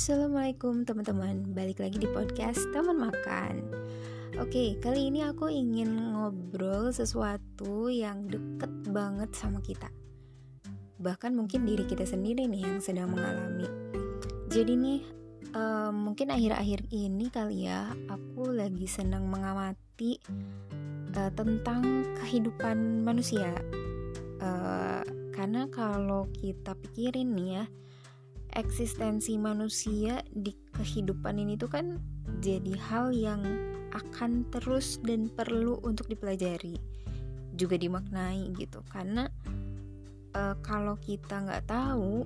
Assalamualaikum teman-teman, balik lagi di podcast teman makan. Oke, kali ini aku ingin ngobrol sesuatu yang deket banget sama kita. Bahkan mungkin diri kita sendiri nih yang sedang mengalami. Jadi nih, uh, mungkin akhir-akhir ini kali ya, aku lagi senang mengamati uh, tentang kehidupan manusia. Uh, karena kalau kita pikirin nih ya, eksistensi manusia di kehidupan ini tuh kan jadi hal yang akan terus dan perlu untuk dipelajari juga dimaknai gitu. Karena uh, kalau kita nggak tahu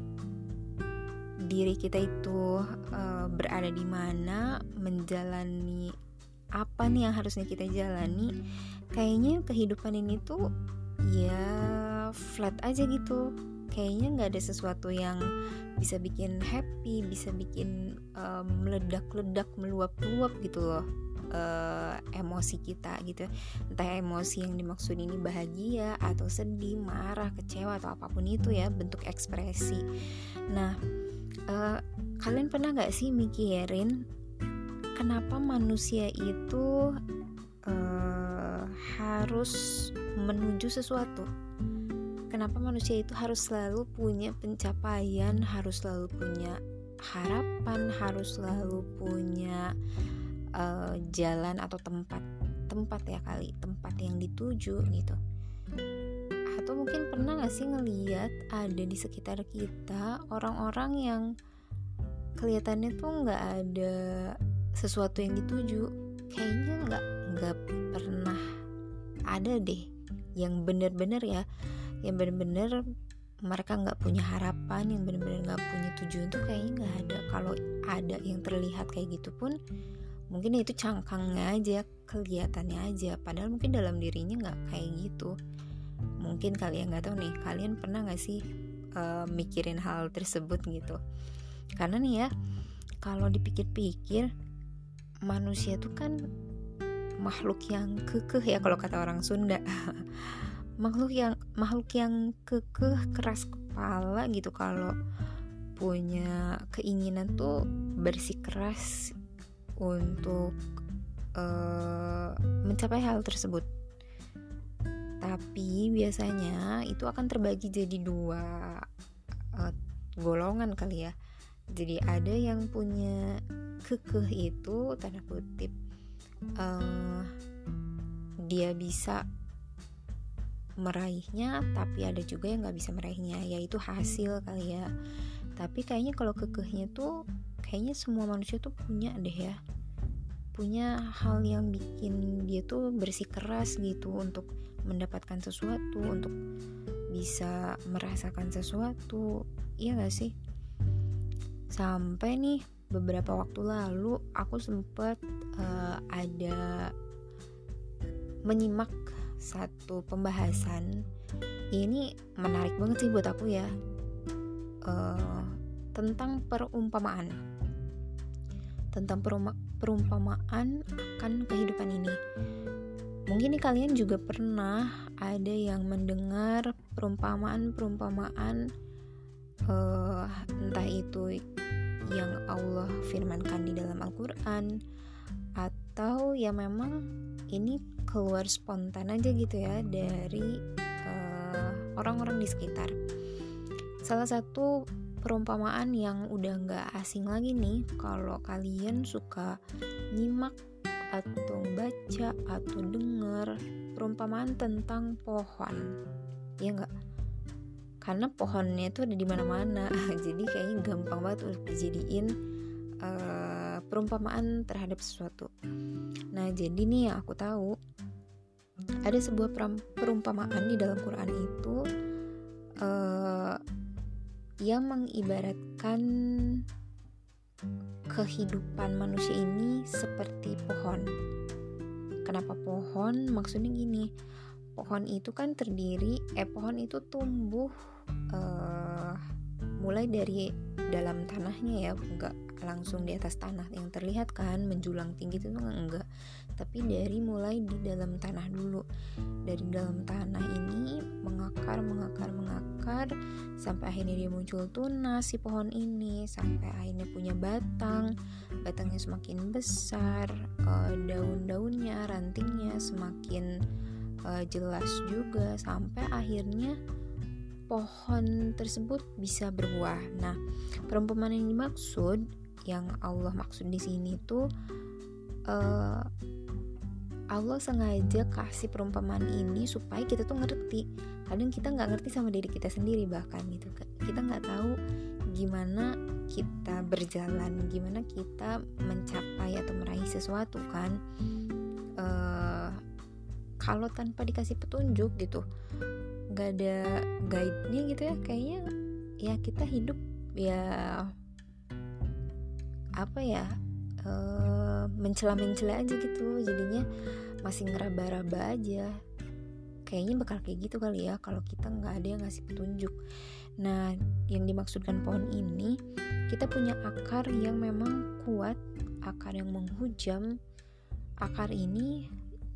diri kita itu uh, berada di mana menjalani apa nih yang harusnya kita jalani kayaknya kehidupan ini tuh ya flat aja gitu kayaknya nggak ada sesuatu yang bisa bikin happy bisa bikin um, meledak-ledak meluap-luap gitu loh uh, emosi kita gitu. Entah emosi yang dimaksud ini bahagia atau sedih marah kecewa atau apa pun itu ya bentuk ekspresi. Nah uh, kalian pernah nggak sih mikirin kenapa manusia itu uh, harus menuju sesuatu kenapa manusia itu harus selalu punya pencapaian, harus selalu punya harapan, harus selalu punya uh, jalan atau tempat tempat ya kali tempat yang dituju gitu. Atau mungkin pernah gak sih ngeliat ada di sekitar kita orang-orang yang kelihatannya tuh nggak ada sesuatu yang dituju? Kayaknya nggak nggak pernah ada deh yang bener-bener ya yang bener-bener mereka nggak punya harapan yang bener-bener nggak punya tujuan tuh kayaknya nggak ada. Kalau ada yang terlihat kayak gitu pun mungkin itu cangkangnya aja kelihatannya aja. Padahal mungkin dalam dirinya nggak kayak gitu. Mungkin kalian nggak tahu nih kalian pernah nggak sih uh, mikirin hal tersebut gitu? Karena nih ya kalau dipikir-pikir manusia tuh kan makhluk yang kekeh ya kalau kata orang Sunda makhluk yang makhluk yang kekeh keras kepala gitu. Kalau punya keinginan tuh bersikeras untuk uh, mencapai hal tersebut. Tapi biasanya itu akan terbagi jadi dua uh, golongan kali ya. Jadi ada yang punya kekeh itu tanda kutip uh, dia bisa meraihnya tapi ada juga yang nggak bisa meraihnya yaitu hasil kali ya. Tapi kayaknya kalau kekehnya tuh kayaknya semua manusia tuh punya deh ya. Punya hal yang bikin dia tuh bersikeras gitu untuk mendapatkan sesuatu untuk bisa merasakan sesuatu. Iya gak sih? Sampai nih beberapa waktu lalu aku sempet uh, ada menyimak satu pembahasan. Ini menarik banget sih buat aku ya. Uh, tentang perumpamaan. Tentang perumpamaan akan kehidupan ini. Mungkin nih kalian juga pernah ada yang mendengar perumpamaan-perumpamaan uh, entah itu yang Allah firmankan di dalam Al-Quran atau ya memang ini keluar spontan aja gitu ya dari eh, orang-orang uh, di sekitar. Salah satu perumpamaan yang udah nggak asing lagi nih kalau kalian suka nyimak atau baca atau denger perumpamaan tentang pohon, ya nggak? Karena pohonnya itu ada di mana-mana, jadi kayaknya gampang banget untuk dijadiin uh, perumpamaan terhadap sesuatu. Nah, jadi nih yang aku tahu ada sebuah perumpamaan di dalam Quran itu uh, yang mengibaratkan kehidupan manusia ini seperti pohon. Kenapa pohon? Maksudnya gini, pohon itu kan terdiri, eh pohon itu tumbuh uh, mulai dari dalam tanahnya ya, enggak langsung di atas tanah. Yang terlihat kan menjulang tinggi itu enggak tapi dari mulai di dalam tanah dulu. Dari dalam tanah ini mengakar mengakar mengakar. Sampai akhirnya dia muncul tunas si pohon ini. Sampai akhirnya punya batang. Batangnya semakin besar uh, daun-daunnya rantingnya semakin uh, jelas juga. Sampai akhirnya pohon tersebut bisa berbuah. Nah, perumpamaan yang dimaksud yang Allah maksud di sini tuh uh, Allah sengaja kasih perumpamaan ini supaya kita tuh ngerti. Kadang kita nggak ngerti sama diri kita sendiri bahkan gitu. Kita nggak tahu gimana kita berjalan, gimana kita mencapai atau meraih sesuatu kan. Uh, kalau tanpa dikasih petunjuk gitu, nggak ada guide-nya gitu ya, kayaknya ya kita hidup ya apa ya uh, mencela-mencela aja gitu jadinya masih ngeraba-raba aja. Kayaknya bakal kayak gitu kali ya kalau kita nggak ada yang ngasih petunjuk. Nah yang dimaksudkan pohon ini kita punya akar yang memang kuat akar yang menghujam. Akar ini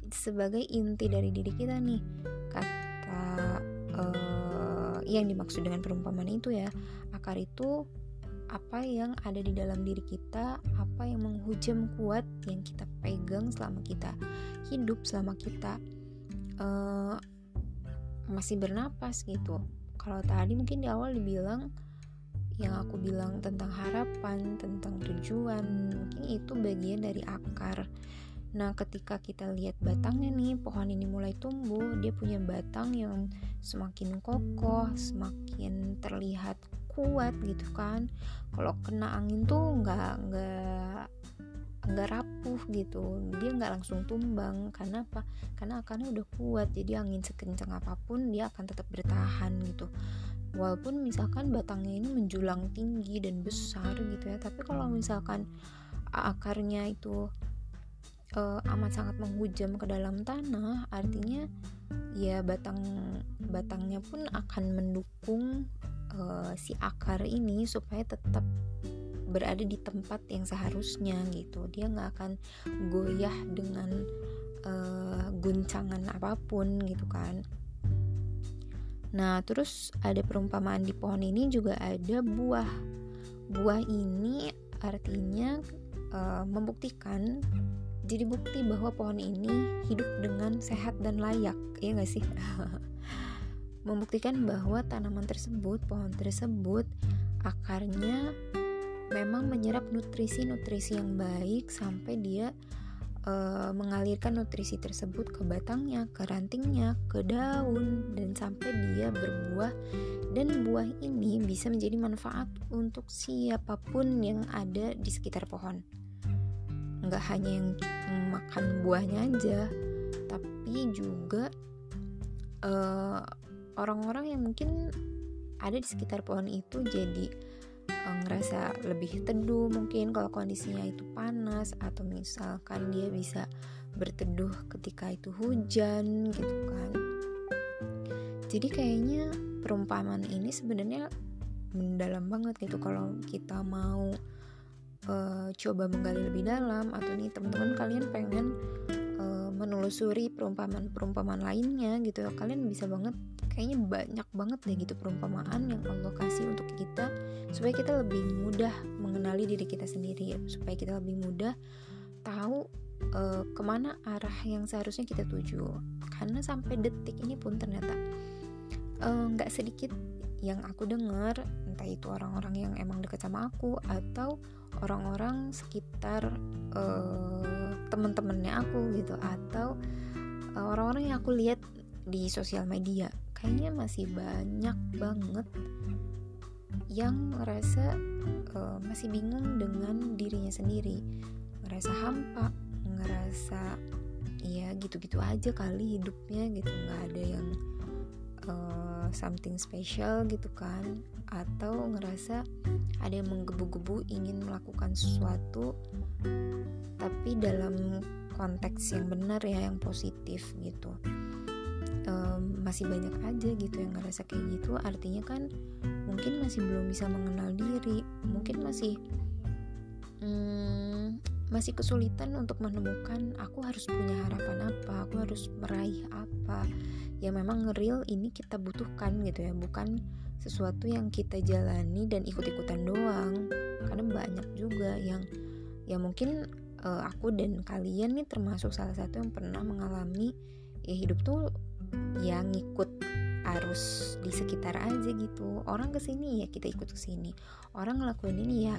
sebagai inti dari diri kita nih. Kata uh, yang dimaksud dengan perumpamaan itu ya akar itu apa yang ada di dalam diri kita, apa yang menghujam kuat yang kita pegang selama kita hidup, selama kita uh, masih bernapas gitu. Kalau tadi mungkin di awal dibilang yang aku bilang tentang harapan, tentang tujuan, mungkin itu bagian dari akar. Nah, ketika kita lihat batangnya nih, pohon ini mulai tumbuh, dia punya batang yang semakin kokoh, semakin terlihat kuat gitu kan. Kalau kena angin tuh nggak nggak nggak rapuh gitu. Dia nggak langsung tumbang. Karena apa? Karena akarnya udah kuat. Jadi angin sekencang apa pun dia akan tetap bertahan gitu. Walaupun misalkan batangnya ini menjulang tinggi dan besar gitu ya. Tapi kalau misalkan akarnya itu uh, amat sangat menghujam ke dalam tanah artinya ya batang batangnya pun akan mendukung uh, si akar ini supaya tetap berada di tempat yang seharusnya gitu. Dia nggak akan goyah dengan uh, guncangan apa pun gitu kan. Nah terus ada perumpamaan di pohon ini juga ada buah. Buah ini artinya uh, membuktikan jadi bukti bahwa pohon ini hidup dengan sehat dan layak. Ya nggak sih membuktikan bahwa tanaman tersebut, pohon tersebut, akarnya memang menyerap nutrisi-nutrisi yang baik sampai dia e, mengalirkan nutrisi tersebut ke batangnya, ke rantingnya, ke daun dan sampai dia berbuah dan buah ini bisa menjadi manfaat untuk siapa pun yang ada di sekitar pohon. Nggak hanya yang makan buahnya aja, tapi juga uh, orang-orang yang mungkin ada di sekitar pohon itu jadi uh, ngerasa lebih teduh mungkin kalau kondisinya itu panas atau misalkan dia bisa berteduh ketika itu hujan gitu kan. Jadi kayaknya perumpamaan ini sebenarnya mendalam banget gitu kalau kita mau uh, coba menggali lebih dalam atau nih teman-teman kalian pengen uh, menelusuri perumpamaan-perumpamaan lainnya gitu kalian bisa banget kayaknya banyak banget deh gitu perumpamaan yang Allah kasih untuk kita supaya kita lebih mudah mengenali diri kita sendiri supaya kita lebih mudah tahu uh, ke mana arah yang seharusnya kita tuju. Karena sampai detik ini pun ternyata eh, nggak uh, sedikit yang aku dengar entah itu orang-orang yang emang dekat sama aku atau orang-orang sekitar uh, teman-temannya aku gitu atau orang-orang yang aku lihat di sosial media. Kayaknya masih banyak banget yang ngerasa uh, masih bingung dengan dirinya sendiri. Ngerasa hampa ngerasa ya gitu-gitu aja kali hidupnya gitu. Nggak ada yang uh, something special gitu kan. Atau ngerasa ada yang menggebu-gebu ingin melakukan sesuatu tapi dalam konteks yang benar ya yang positif gitu. Um, masih banyak aja gitu yang ngerasa kayak gitu. Artinya kan mungkin masih belum bisa mengenal diri. Mungkin masih hmm, masih kesulitan untuk menemukan aku harus punya harapan apa aku harus meraih apa. Yang memang real ini kita butuhkan gitu ya bukan sesuatu yang kita jalani dan ikut-ikutan doang. Karena banyak juga yang ya mungkin uh, aku dan kalian nih termasuk salah satu yang pernah mengalami ya hidup tuh ya ngikut arus di sekitar aja gitu. Orang ke sini ya kita ikut ke sini orang ngelakuin ini ya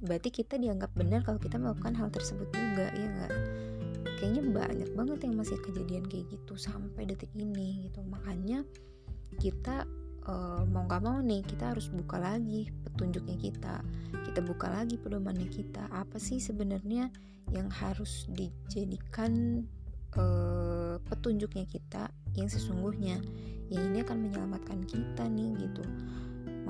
berarti kita dianggap benar kalau kita melakukan hal tersebut juga ya nggak? Kayaknya banyak banget yang masih kejadian kayak gitu sampai detik ini gitu. Makanya kita uh, mau nggak mau nih kita harus buka lagi petunjuknya kita. Kita buka lagi pedomannya kita. Apa sih sebenarnya yang harus dijadikan uh, petunjuknya kita yang sesungguhnya? Yang ini akan menyelamatkan kita nih gitu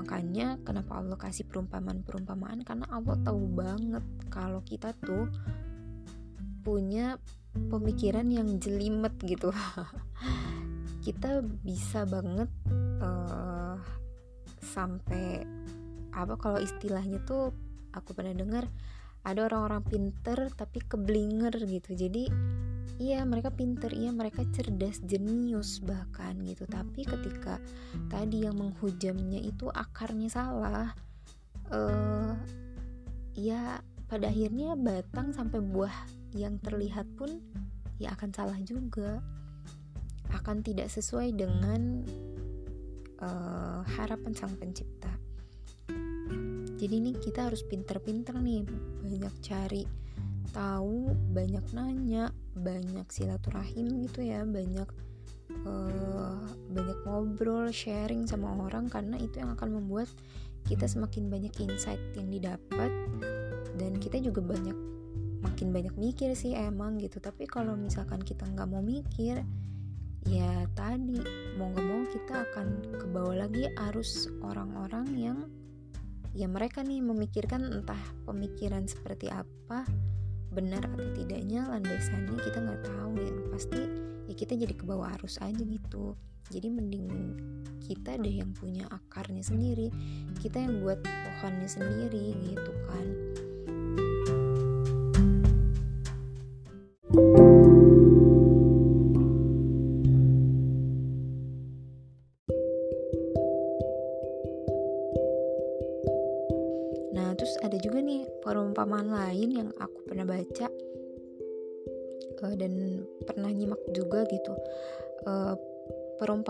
Makanya kenapa Allah kasih perumpamaan-perumpamaan karena Allah tahu banget kalau kita tuh punya pemikiran yang jelimet gitu. kita bisa banget uh, sampai apa kalau istilahnya tuh aku pernah dengar ada orang-orang pinter tapi keblinger gitu. Jadi iya mereka pinter. Iya mereka cerdas jenius bahkan gitu. Tapi ketika tadi yang menghujamnya itu akarnya salah uh, ya pada akhirnya batang sampai buah yang terlihat pun ya akan salah juga. Akan tidak sesuai dengan uh, harapan sang pencipta. Jadi ini kita harus pinter-pinter nih banyak cari tahu banyak nanya banyak silaturahim gitu ya banyak uh, banyak ngobrol sharing sama orang karena itu yang akan membuat kita semakin banyak insight yang didapat dan kita juga banyak makin banyak mikir sih emang gitu. Tapi kalau misalkan kita nggak mau mikir ya tadi mau nggak mau kita akan ke bawah lagi arus orang-orang yang ya mereka nih memikirkan entah pemikiran seperti apa benar atau tidaknya landasannya kita nggak tahu ya. Pasti ya kita jadi ke bawah arus aja gitu. Jadi mending kita deh yang punya akarnya sendiri kita yang buat pohonnya sendiri gitu kan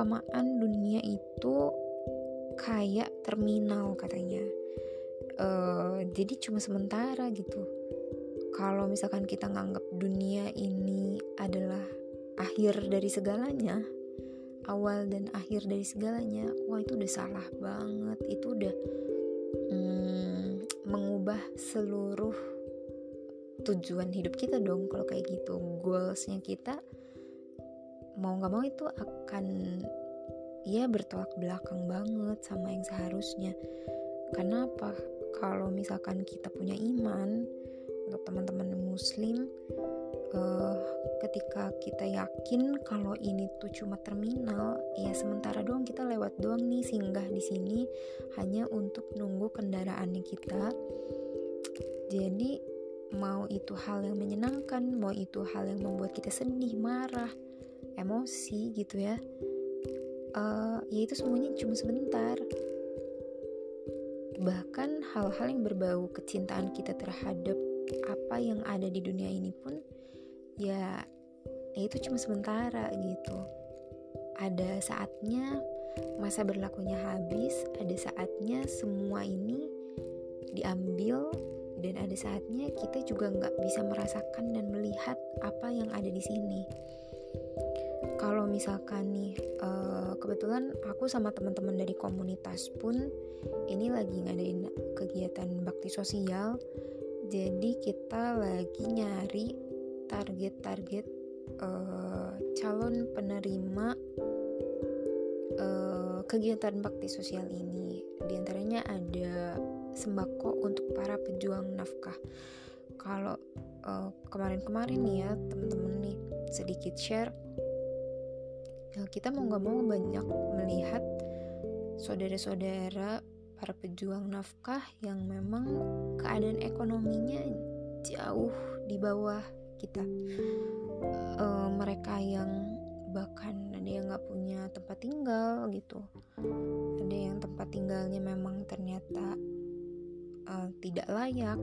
perumpamaan dunia itu kayak terminal katanya. Uh, jadi cuma sementara gitu. Kalau misalkan kita nganggap dunia ini adalah akhir dari segalanya awal dan akhir dari segalanya wah itu udah salah banget. Itu udah hmm, mengubah seluruh tujuan hidup kita dong kalau kayak gitu. Goalsnya kita mau nggak mau itu akan ya bertolak belakang banget sama yang seharusnya. Karena apa? Kalau misalkan kita punya iman untuk teman-teman muslim uh, ketika kita yakin kalau ini tuh cuma terminal ya sementara doang kita lewat doang nih singgah di sini hanya untuk nunggu kendaraannya kita. Jadi mau itu hal yang menyenangkan mau itu hal yang membuat kita sedih marah emosi gitu ya. Uh, ya itu semuanya cuma sebentar. Bahkan hal-hal yang berbau kecintaan kita terhadap apa yang ada di dunia ini pun ya, ya itu cuma sementara gitu. Ada saatnya masa berlakunya habis ada saatnya semua ini diambil dan ada saatnya kita juga nggak bisa merasakan dan melihat apa yang ada di sini kalau misalkan nih uh, kebetulan aku sama teman-teman dari komunitas pun ini lagi ngadain kegiatan bakti sosial jadi kita lagi nyari target-target uh, calon penerima uh, kegiatan bakti sosial ini. Di antaranya ada sembako untuk para pejuang nafkah. Kalau uh, kemarin-kemarin nih ya teman-teman nih sedikit share, kita mau nggak mau banyak melihat saudara-saudara para pejuang nafkah yang memang keadaan ekonominya jauh di bawah kita. Uh, mereka yang bahkan ada yang nggak punya tempat tinggal gitu. Ada yang tempat tinggalnya memang ternyata uh, tidak layak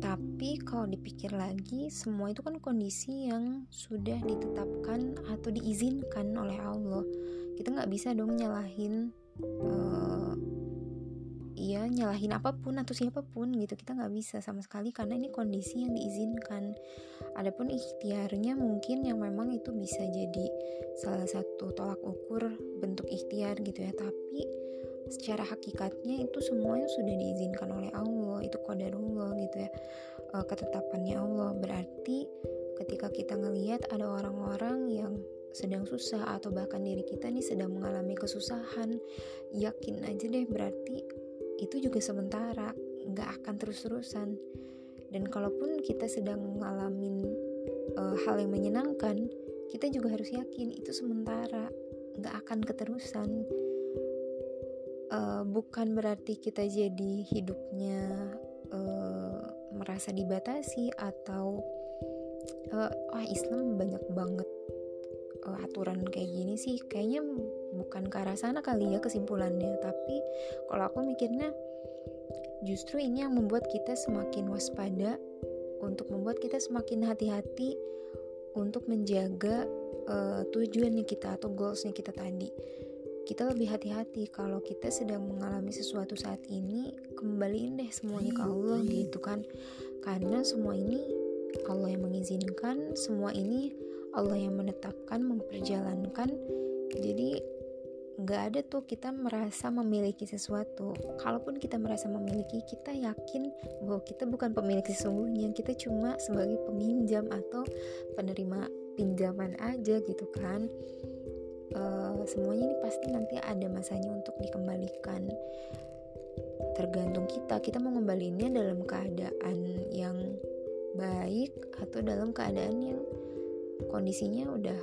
tapi kalau dipikir lagi semua itu kan kondisi yang sudah ditetapkan atau diizinkan oleh Allah. Kita nggak bisa dong nyalahin uh, ya nyalahin apa pun atau siapa pun gitu. Kita nggak bisa sama sekali karena ini kondisi yang diizinkan. Adapun ikhtiarnya mungkin yang memang itu bisa jadi salah satu tolak ukur bentuk ikhtiar gitu ya. Tapi secara hakikatnya itu semuanya sudah diizinkan oleh Allah itu qadarullah gitu ya. Uh, ketetapannya Allah. Berarti ketika kita ngelihat ada orang-orang yang sedang susah atau bahkan diri kita nih sedang mengalami kesusahan yakin aja deh berarti itu juga sementara nggak akan terus-terusan. Dan kalaupun kita sedang mengalami uh, hal yang menyenangkan kita juga harus yakin itu sementara nggak akan keterusan uh, bukan berarti kita jadi hidupnya uh, merasa dibatasi atau uh, wah Islam banyak banget uh, aturan kayak gini sih. Kayaknya bukan ke arah sana kali ya kesimpulannya. Tapi kalau aku mikirnya justru ini yang membuat kita semakin waspada untuk membuat kita semakin hati-hati untuk menjaga uh, tujuannya kita atau goalsnya kita tadi kita lebih hati-hati. Kalau kita sedang mengalami sesuatu saat ini kembaliin deh semuanya ke Allah gitu kan. Karena semua ini Allah yang mengizinkan semua ini Allah yang menetapkan memperjalankan. Jadi nggak ada tuh kita merasa memiliki sesuatu. Kalaupun kita merasa memiliki kita yakin bahwa kita bukan pemilik sesungguhnya. Kita cuma sebagai peminjam atau penerima pinjaman aja gitu kan uh, semuanya ini pasti nanti ada masanya untuk dikembalikan. Tergantung kita kita mau ngembalinya dalam keadaan yang baik atau dalam keadaan yang kondisinya udah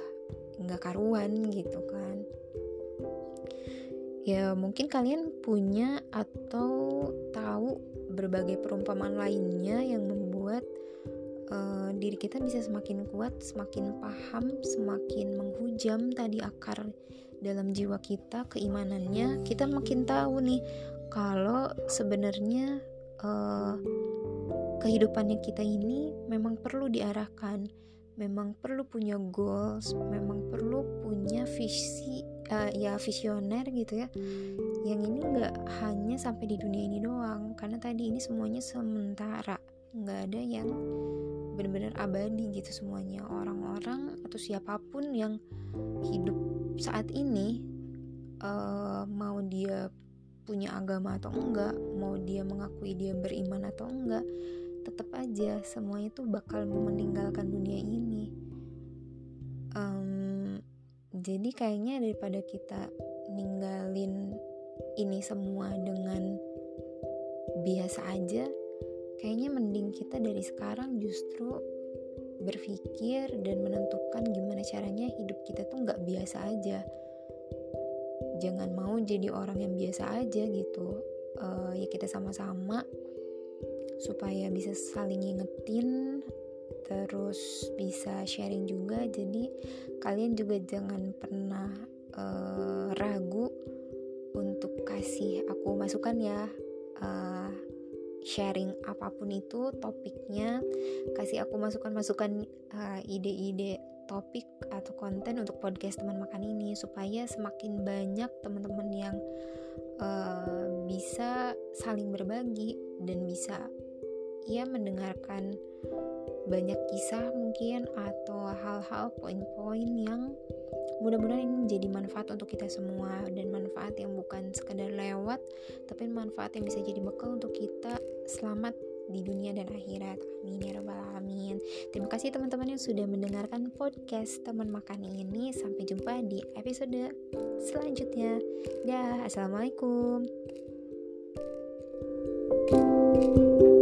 nggak karuan gitu kan. Ya mungkin kalian punya atau tahu berbagai perumpamaan lainnya yang membuat uh, diri kita bisa semakin kuat, semakin paham, semakin menghujam tadi akar dalam jiwa kita, keimanannya, kita makin tahu nih kalau sebenarnya uh, kehidupannya kita ini memang perlu diarahkan, memang perlu punya goals, memang perlu punya visi uh, ya visioner gitu ya. Yang ini nggak hanya sampai di dunia ini doang, karena tadi ini semuanya sementara, nggak ada yang benar-benar abadi gitu semuanya. Orang-orang atau siapa pun yang hidup saat ini uh, mau dia punya agama atau enggak mau dia mengakui dia beriman atau enggak tetap aja semuanya tuh bakal meninggalkan dunia ini. Um, jadi kayaknya daripada kita ninggalin ini semua dengan biasa aja kayaknya mending kita dari sekarang justru berpikir dan menentukan gimana caranya hidup kita tuh nggak biasa aja. Jangan mau jadi orang yang biasa aja gitu. Uh, ya kita sama-sama supaya bisa saling ngingetin terus bisa sharing juga. Jadi kalian juga jangan pernah uh, ragu untuk kasih aku masukan ya. Uh, sharing apa pun itu topiknya kasih aku masukan-masukan uh, ide-ide topik atau konten untuk podcast teman makan ini supaya semakin banyak teman-teman yang uh, bisa saling berbagi dan bisa ya mendengarkan banyak kisah mungkin atau hal-hal poin-poin yang mudah-mudahan ini menjadi manfaat untuk kita semua dan manfaat yang bukan sekedar lewat tapi manfaat yang bisa jadi bekal untuk kita selamat di dunia dan akhirat. Amin ya rabbal alamin. Terima kasih teman-teman yang sudah mendengarkan podcast teman makan ini. Sampai jumpa di episode selanjutnya. Dah assalamualaikum. thank you